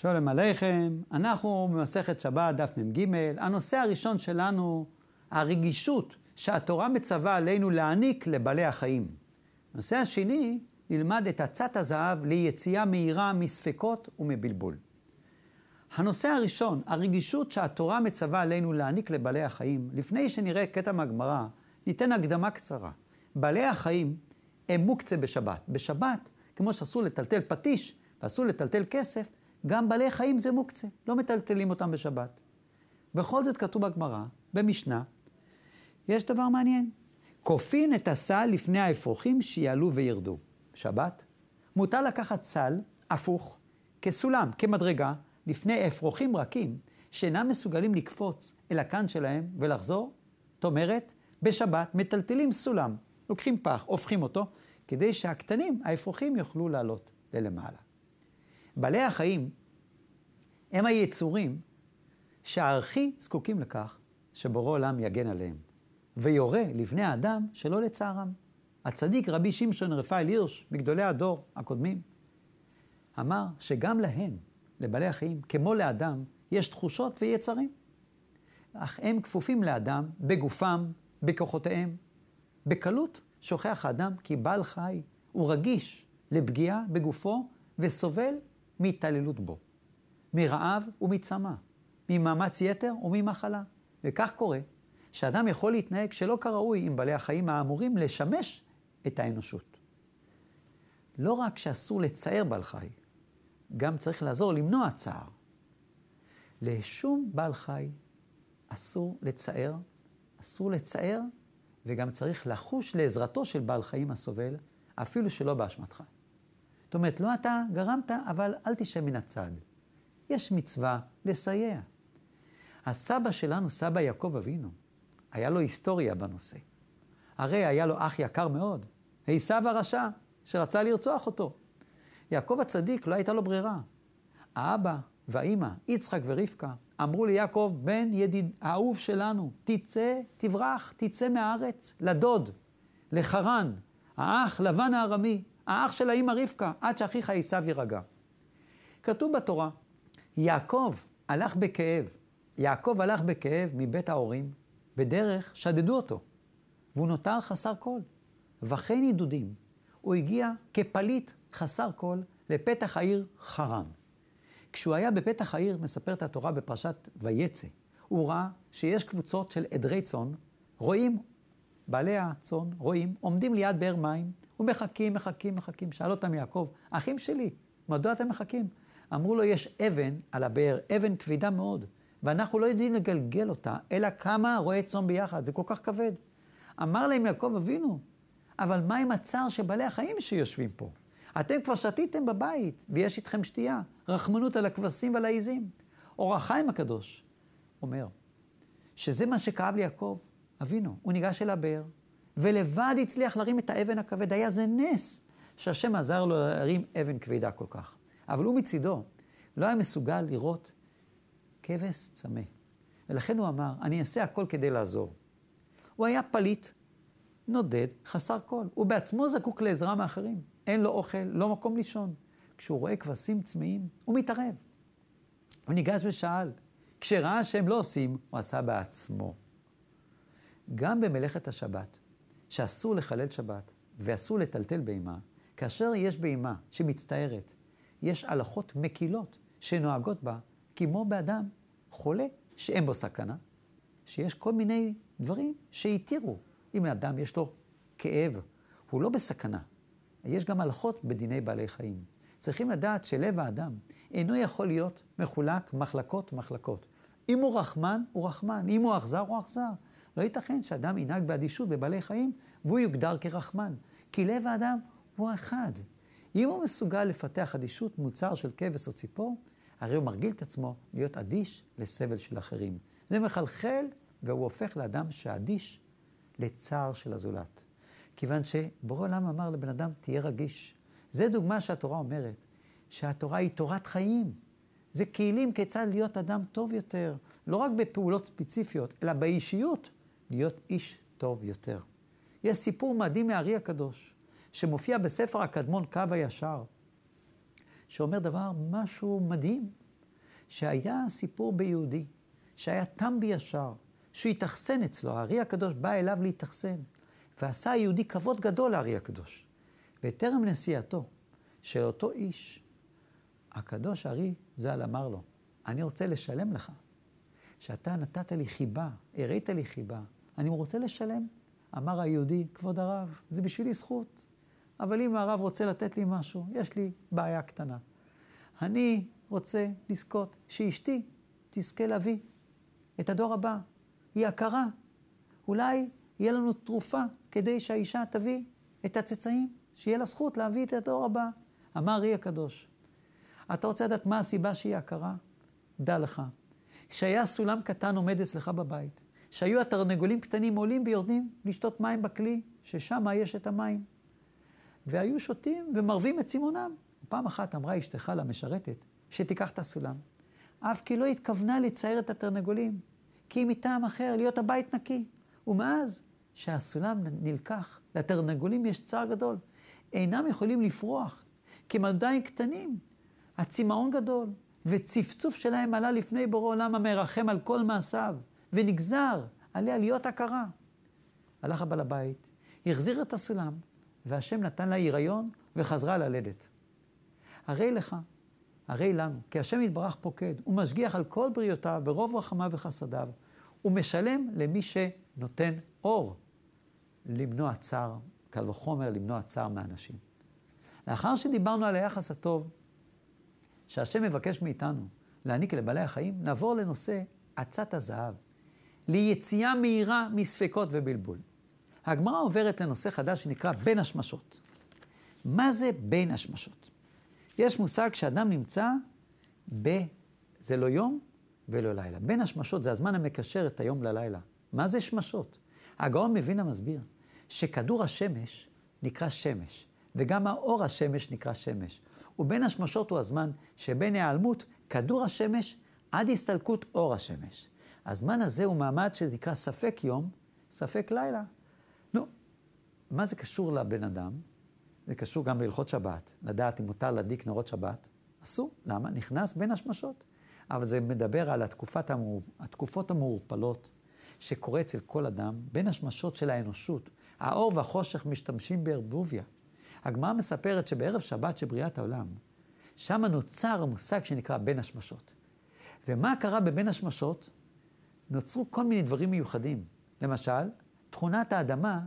שלום עליכם, אנחנו במסכת שבת, דף מ"ג. הנושא הראשון שלנו, הרגישות שהתורה מצווה עלינו להעניק לבעלי החיים. הנושא השני, נלמד את עצת הזהב ליציאה מהירה מספקות ומבלבול. הנושא הראשון, הרגישות שהתורה מצווה עלינו להעניק לבעלי החיים, לפני שנראה קטע מהגמרא, ניתן הקדמה קצרה. בעלי החיים הם מוקצה בשבת. בשבת, כמו שאסור לטלטל פטיש ואסור לטלטל כסף, גם בעלי חיים זה מוקצה, לא מטלטלים אותם בשבת. בכל זאת כתוב בגמרא, במשנה, יש דבר מעניין. כופין את הסל לפני האפרוחים שיעלו וירדו. שבת, מותר לקחת סל הפוך, כסולם, כמדרגה, לפני אפרוחים רכים, שאינם מסוגלים לקפוץ אל הקן שלהם ולחזור. זאת אומרת, בשבת מטלטלים סולם, לוקחים פח, הופכים אותו, כדי שהקטנים, האפרוחים, יוכלו לעלות ללמעלה. בעלי החיים הם היצורים שהכי זקוקים לכך שבורא עולם יגן עליהם, ויורה לבני האדם שלא לצערם. הצדיק רבי שמשון רפאל הירש, מגדולי הדור הקודמים, אמר שגם להם, לבעלי החיים, כמו לאדם, יש תחושות ויצרים. אך הם כפופים לאדם בגופם, בכוחותיהם. בקלות שוכח האדם כי בעל חי הוא רגיש לפגיעה בגופו וסובל מהתעללות בו, מרעב ומצמא, ממאמץ יתר וממחלה. וכך קורה שאדם יכול להתנהג שלא כראוי עם בעלי החיים האמורים לשמש את האנושות. לא רק שאסור לצער בעל חי, גם צריך לעזור למנוע צער. לשום בעל חי אסור לצער, אסור לצער, וגם צריך לחוש לעזרתו של בעל חיים הסובל, אפילו שלא באשמתך. זאת אומרת, לא אתה גרמת, אבל אל תשב מן הצד. יש מצווה לסייע. הסבא שלנו, סבא יעקב אבינו, היה לו היסטוריה בנושא. הרי היה לו אח יקר מאוד, עשיו הרשע, שרצה לרצוח אותו. יעקב הצדיק, לא הייתה לו ברירה. האבא והאימא, יצחק ורבקה, אמרו ליעקב, בן ידיד האהוב שלנו, תצא, תברח, תצא מהארץ, לדוד, לחרן, האח לבן הארמי, האח של האימא רבקה, עד שאחיך עשיו יירגע. כתוב בתורה, יעקב הלך בכאב. יעקב הלך בכאב מבית ההורים, בדרך שדדו אותו, והוא נותר חסר כל. וכן נדודים, הוא הגיע כפליט חסר כל לפתח העיר חרן. כשהוא היה בפתח העיר, מספרת התורה בפרשת ויצא, הוא ראה שיש קבוצות של עדרי צאן, רואים, בעלי הצאן, רואים, עומדים ליד באר מים, ומחכים, מחכים, מחכים. שאל אותם יעקב, אחים שלי, מדוע אתם מחכים? אמרו לו, יש אבן על הבאר, אבן כבדה מאוד, ואנחנו לא יודעים לגלגל אותה, אלא כמה רועי צאן ביחד, זה כל כך כבד. אמר להם יעקב אבינו, אבל מה עם הצער של בעלי החיים שיושבים פה? אתם כבר שתיתם בבית, ויש איתכם שתייה, רחמנות על הכבשים ועל העיזים. אור החיים הקדוש אומר, שזה מה שכאב ליעקב אבינו. הוא ניגש אל הבאר, ולבד הצליח להרים את האבן הכבד. היה זה נס שהשם עזר לו להרים אבן כבדה כל כך. אבל הוא מצידו לא היה מסוגל לראות כבש צמא. ולכן הוא אמר, אני אעשה הכל כדי לעזור. הוא היה פליט, נודד, חסר כל. הוא בעצמו זקוק לעזרה מאחרים. אין לו אוכל, לא מקום לישון. כשהוא רואה כבשים צמאים, הוא מתערב. הוא ניגש ושאל. כשראה שהם לא עושים, הוא עשה בעצמו. גם במלאכת השבת, שאסור לחלל שבת ואסור לטלטל בהמה, כאשר יש בהמה שמצטערת, יש הלכות מקילות שנוהגות בה, כמו באדם חולה שאין בו סכנה, שיש כל מיני דברים שהתירו. אם לאדם יש לו כאב, הוא לא בסכנה. יש גם הלכות בדיני בעלי חיים. צריכים לדעת שלב האדם אינו יכול להיות מחולק מחלקות מחלקות. אם הוא רחמן, הוא רחמן. אם הוא אכזר, הוא אכזר. לא ייתכן שאדם ינהג באדישות בבעלי חיים והוא יוגדר כרחמן. כי לב האדם הוא אחד. אם הוא מסוגל לפתח אדישות מוצר של כבש או ציפור, הרי הוא מרגיל את עצמו להיות אדיש לסבל של אחרים. זה מחלחל והוא הופך לאדם שאדיש לצער של הזולת. כיוון שבורא עולם אמר לבן אדם, תהיה רגיש. זה דוגמה שהתורה אומרת, שהתורה היא תורת חיים. זה כלים כיצד להיות אדם טוב יותר, לא רק בפעולות ספציפיות, אלא באישיות, להיות איש טוב יותר. יש סיפור מדהים מהארי הקדוש, שמופיע בספר הקדמון קו הישר, שאומר דבר, משהו מדהים. שהיה סיפור ביהודי, שהיה תם וישר, שהוא התאכסן אצלו, הארי הקדוש בא אליו להתאכסן, ועשה היהודי כבוד גדול לארי הקדוש. בטרם נסיעתו של אותו איש, הקדוש הארי ז"ל אמר לו, אני רוצה לשלם לך, שאתה נתת לי חיבה, הראית לי חיבה, אני רוצה לשלם. אמר היהודי, כבוד הרב, זה בשבילי זכות, אבל אם הרב רוצה לתת לי משהו, יש לי בעיה קטנה. אני רוצה לזכות שאשתי תזכה להביא את הדור הבא. היא הכרה. אולי יהיה לנו תרופה כדי שהאישה תביא את הצאצאים, שיהיה לה זכות להביא את הדור הבא. אמר רי הקדוש, אתה רוצה לדעת מה הסיבה שהיא הכרה? דע לך, שהיה סולם קטן עומד אצלך בבית, שהיו התרנגולים קטנים עולים ויורדים לשתות מים בכלי, ששם יש את המים. והיו שותים ומרבים את צימונם. פעם אחת אמרה אשתך למשרתת, שתיקח את הסולם. אף כי לא התכוונה לצייר את התרנגולים, כי היא מטעם אחר, להיות הבית נקי. ומאז שהסולם נלקח, לתרנגולים יש צער גדול. אינם יכולים לפרוח, כי הם עדיין קטנים. הצמאון גדול, וצפצוף שלהם עלה לפני בורא עולם המרחם על כל מעשיו, ונגזר עליה להיות הכרה. הלך הבעל הבית, החזיר את הסולם, והשם נתן לה הריון וחזרה ללדת. הרי לך, הרי לנו, כי השם יתברך פוקד, הוא משגיח על כל בריאותיו ברוב רחמיו וחסדיו, הוא משלם למי שנותן אור למנוע צער, קל וחומר למנוע צער מאנשים. לאחר שדיברנו על היחס הטוב שהשם מבקש מאיתנו להעניק לבעלי החיים, נעבור לנושא עצת הזהב, ליציאה מהירה מספקות ובלבול. הגמרא עוברת לנושא חדש שנקרא בין השמשות. מה זה בין השמשות? יש מושג שאדם נמצא ב... זה לא יום ולא לילה. בין השמשות זה הזמן המקשר את היום ללילה. מה זה שמשות? הגאון מבין המסביר שכדור השמש נקרא שמש, וגם האור השמש נקרא שמש. ובין השמשות הוא הזמן שבין היעלמות כדור השמש עד הסתלקות אור השמש. הזמן הזה הוא מעמד שנקרא ספק יום, ספק לילה. נו, מה זה קשור לבן אדם? זה קשור גם בהלכות שבת, לדעת אם מותר להדליק נרות שבת. אסור, למה? נכנס בין השמשות. אבל זה מדבר על התקופת המור... התקופות המעורפלות שקורה אצל כל אדם, בין השמשות של האנושות. האור והחושך משתמשים בערבוביה. הגמרא מספרת שבערב שבת של בריאת העולם, שם נוצר המושג שנקרא בין השמשות. ומה קרה בבין השמשות? נוצרו כל מיני דברים מיוחדים. למשל, תכונת האדמה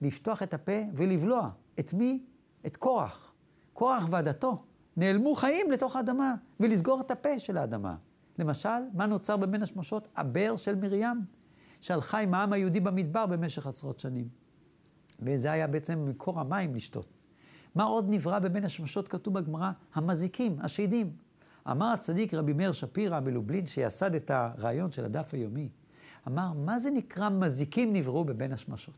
לפתוח את הפה ולבלוע. את מי? את קורח. קורח ועדתו נעלמו חיים לתוך האדמה ולסגור את הפה של האדמה. למשל, מה נוצר בבין השמשות? הבאר של מרים, שהלכה עם העם היהודי במדבר במשך עשרות שנים. וזה היה בעצם מקור המים לשתות. מה עוד נברא בבין השמשות כתוב בגמרא? המזיקים, השדים. אמר הצדיק רבי מאיר שפירא מלובלין, שיסד את הרעיון של הדף היומי, אמר, מה זה נקרא מזיקים נבראו בבין השמשות?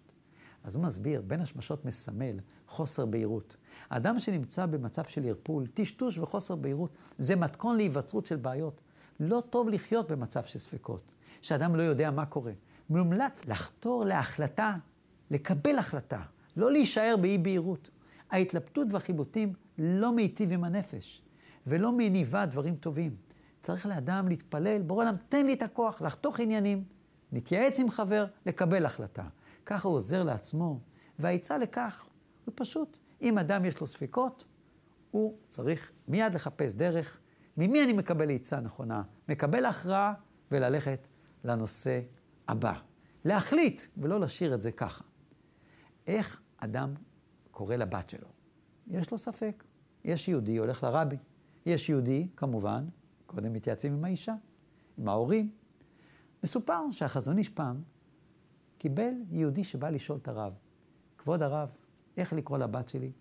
אז הוא מסביר, בין השמשות מסמל חוסר בהירות. אדם שנמצא במצב של ערפול, טשטוש וחוסר בהירות, זה מתכון להיווצרות של בעיות. לא טוב לחיות במצב של ספקות, שאדם לא יודע מה קורה. מומלץ לחתור להחלטה, לקבל החלטה, לא להישאר באי בהירות. ההתלבטות והחיבוטים לא מיטיב עם הנפש, ולא מניבה דברים טובים. צריך לאדם להתפלל, בורא עולם, תן לי את הכוח לחתוך עניינים, להתייעץ עם חבר, לקבל החלטה. ככה הוא עוזר לעצמו, והעצה לכך הוא פשוט, אם אדם יש לו ספקות, הוא צריך מיד לחפש דרך, ממי אני מקבל עצה נכונה? מקבל הכרעה וללכת לנושא הבא. להחליט ולא להשאיר את זה ככה. איך אדם קורא לבת שלו? יש לו ספק. יש יהודי, הולך לרבי. יש יהודי, כמובן, קודם מתייעצים עם האישה, עם ההורים. מסופר שהחזון איש פעם קיבל יהודי שבא לשאול את הרב, כבוד הרב, איך לקרוא לבת שלי?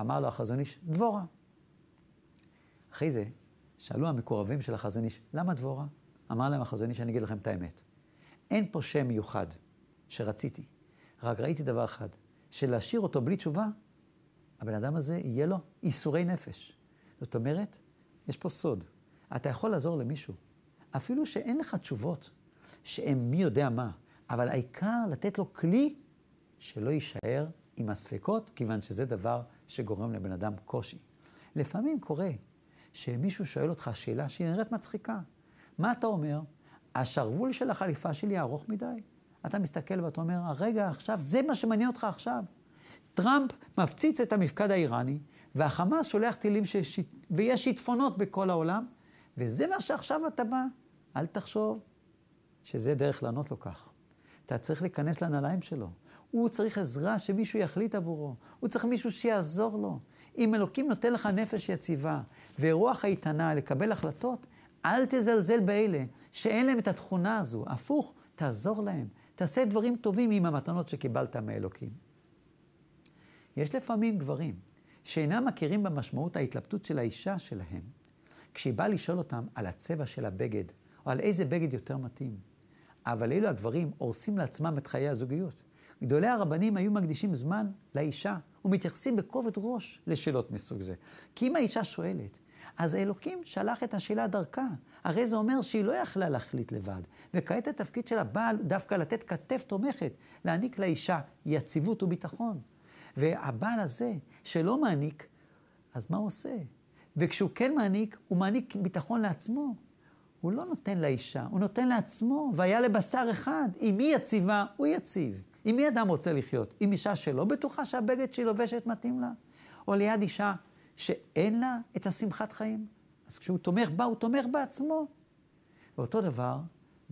אמר לו החזון איש, דבורה. אחרי זה, שאלו המקורבים של החזון איש, למה דבורה? אמר להם החזון איש, אני אגיד לכם את האמת. אין פה שם מיוחד שרציתי, רק ראיתי דבר אחד, שלהשאיר אותו בלי תשובה, הבן אדם הזה יהיה לו איסורי נפש. זאת אומרת, יש פה סוד. אתה יכול לעזור למישהו, אפילו שאין לך תשובות, שהם מי יודע מה, אבל העיקר לתת לו כלי שלא יישאר עם הספקות, כיוון שזה דבר שגורם לבן אדם קושי. לפעמים קורה שמישהו שואל אותך שאלה שהיא נראית מצחיקה, מה אתה אומר? השרוול של החליפה שלי ארוך מדי. אתה מסתכל ואתה אומר, הרגע עכשיו, זה מה שמעניין אותך עכשיו. טראמפ מפציץ את המפקד האיראני, והחמאס שולח טילים שש... ויש שיטפונות בכל העולם, וזה מה שעכשיו אתה בא. אל תחשוב שזה דרך לענות לו כך. אתה צריך להיכנס לנעליים שלו. הוא צריך עזרה שמישהו יחליט עבורו. הוא צריך מישהו שיעזור לו. אם אלוקים נותן לך נפש יציבה ורוח איתנה לקבל החלטות, אל תזלזל באלה שאין להם את התכונה הזו. הפוך, תעזור להם. תעשה דברים טובים עם המתנות שקיבלת מאלוקים. יש לפעמים גברים שאינם מכירים במשמעות ההתלבטות של האישה שלהם, כשהיא באה לשאול אותם על הצבע של הבגד, או על איזה בגד יותר מתאים. אבל אלו הגברים הורסים לעצמם את חיי הזוגיות. גדולי הרבנים היו מקדישים זמן לאישה, ומתייחסים בכובד ראש לשאלות מסוג זה. כי אם האישה שואלת, אז האלוקים שלח את השאלה דרכה. הרי זה אומר שהיא לא יכלה להחליט לבד. וכעת התפקיד של הבעל דווקא לתת כתף תומכת, להעניק לאישה יציבות וביטחון. והבעל הזה, שלא מעניק, אז מה הוא עושה? וכשהוא כן מעניק, הוא מעניק ביטחון לעצמו. הוא לא נותן לאישה, הוא נותן לעצמו, והיה לבשר אחד. אם היא יציבה, הוא יציב. עם מי אדם רוצה לחיות? עם אישה שלא בטוחה שהבגד שהיא לובשת מתאים לה? או ליד אישה שאין לה את השמחת חיים? אז כשהוא תומך בה, הוא תומך בעצמו. ואותו דבר,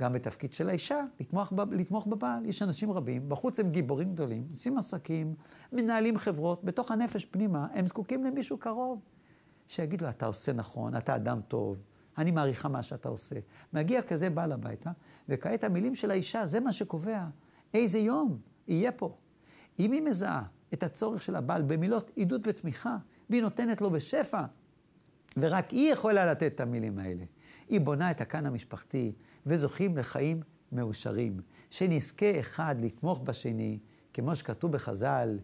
גם בתפקיד של האישה, לתמוך, לתמוך בבעל. יש אנשים רבים, בחוץ הם גיבורים גדולים, עושים עסקים, מנהלים חברות, בתוך הנפש פנימה, הם זקוקים למישהו קרוב. שיגיד לו, אתה עושה נכון, אתה אדם טוב, אני מעריכה מה שאתה עושה. מגיע כזה בעל הביתה, וכעת המילים של האישה, זה מה שקובע איזה יום יהיה פה. אם היא מזהה את הצורך של הבעל במילות עידוד ותמיכה, והיא נותנת לו בשפע, ורק היא יכולה לתת את המילים האלה. היא בונה את הכאן המשפחתי, וזוכים לחיים מאושרים. שנזכה אחד לתמוך בשני, כמו שכתוב בחז"ל,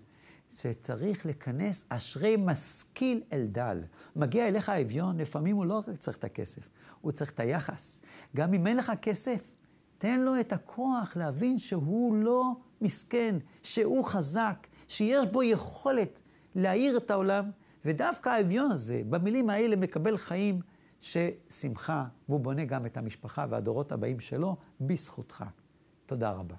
שצריך לכנס אשרי משכיל אל דל. מגיע אליך האביון, לפעמים הוא לא רק צריך את הכסף, הוא צריך את היחס. גם אם אין לך כסף, תן לו את הכוח להבין שהוא לא מסכן, שהוא חזק, שיש בו יכולת להאיר את העולם, ודווקא האביון הזה, במילים האלה, מקבל חיים ששמחה, והוא בונה גם את המשפחה והדורות הבאים שלו בזכותך. תודה רבה.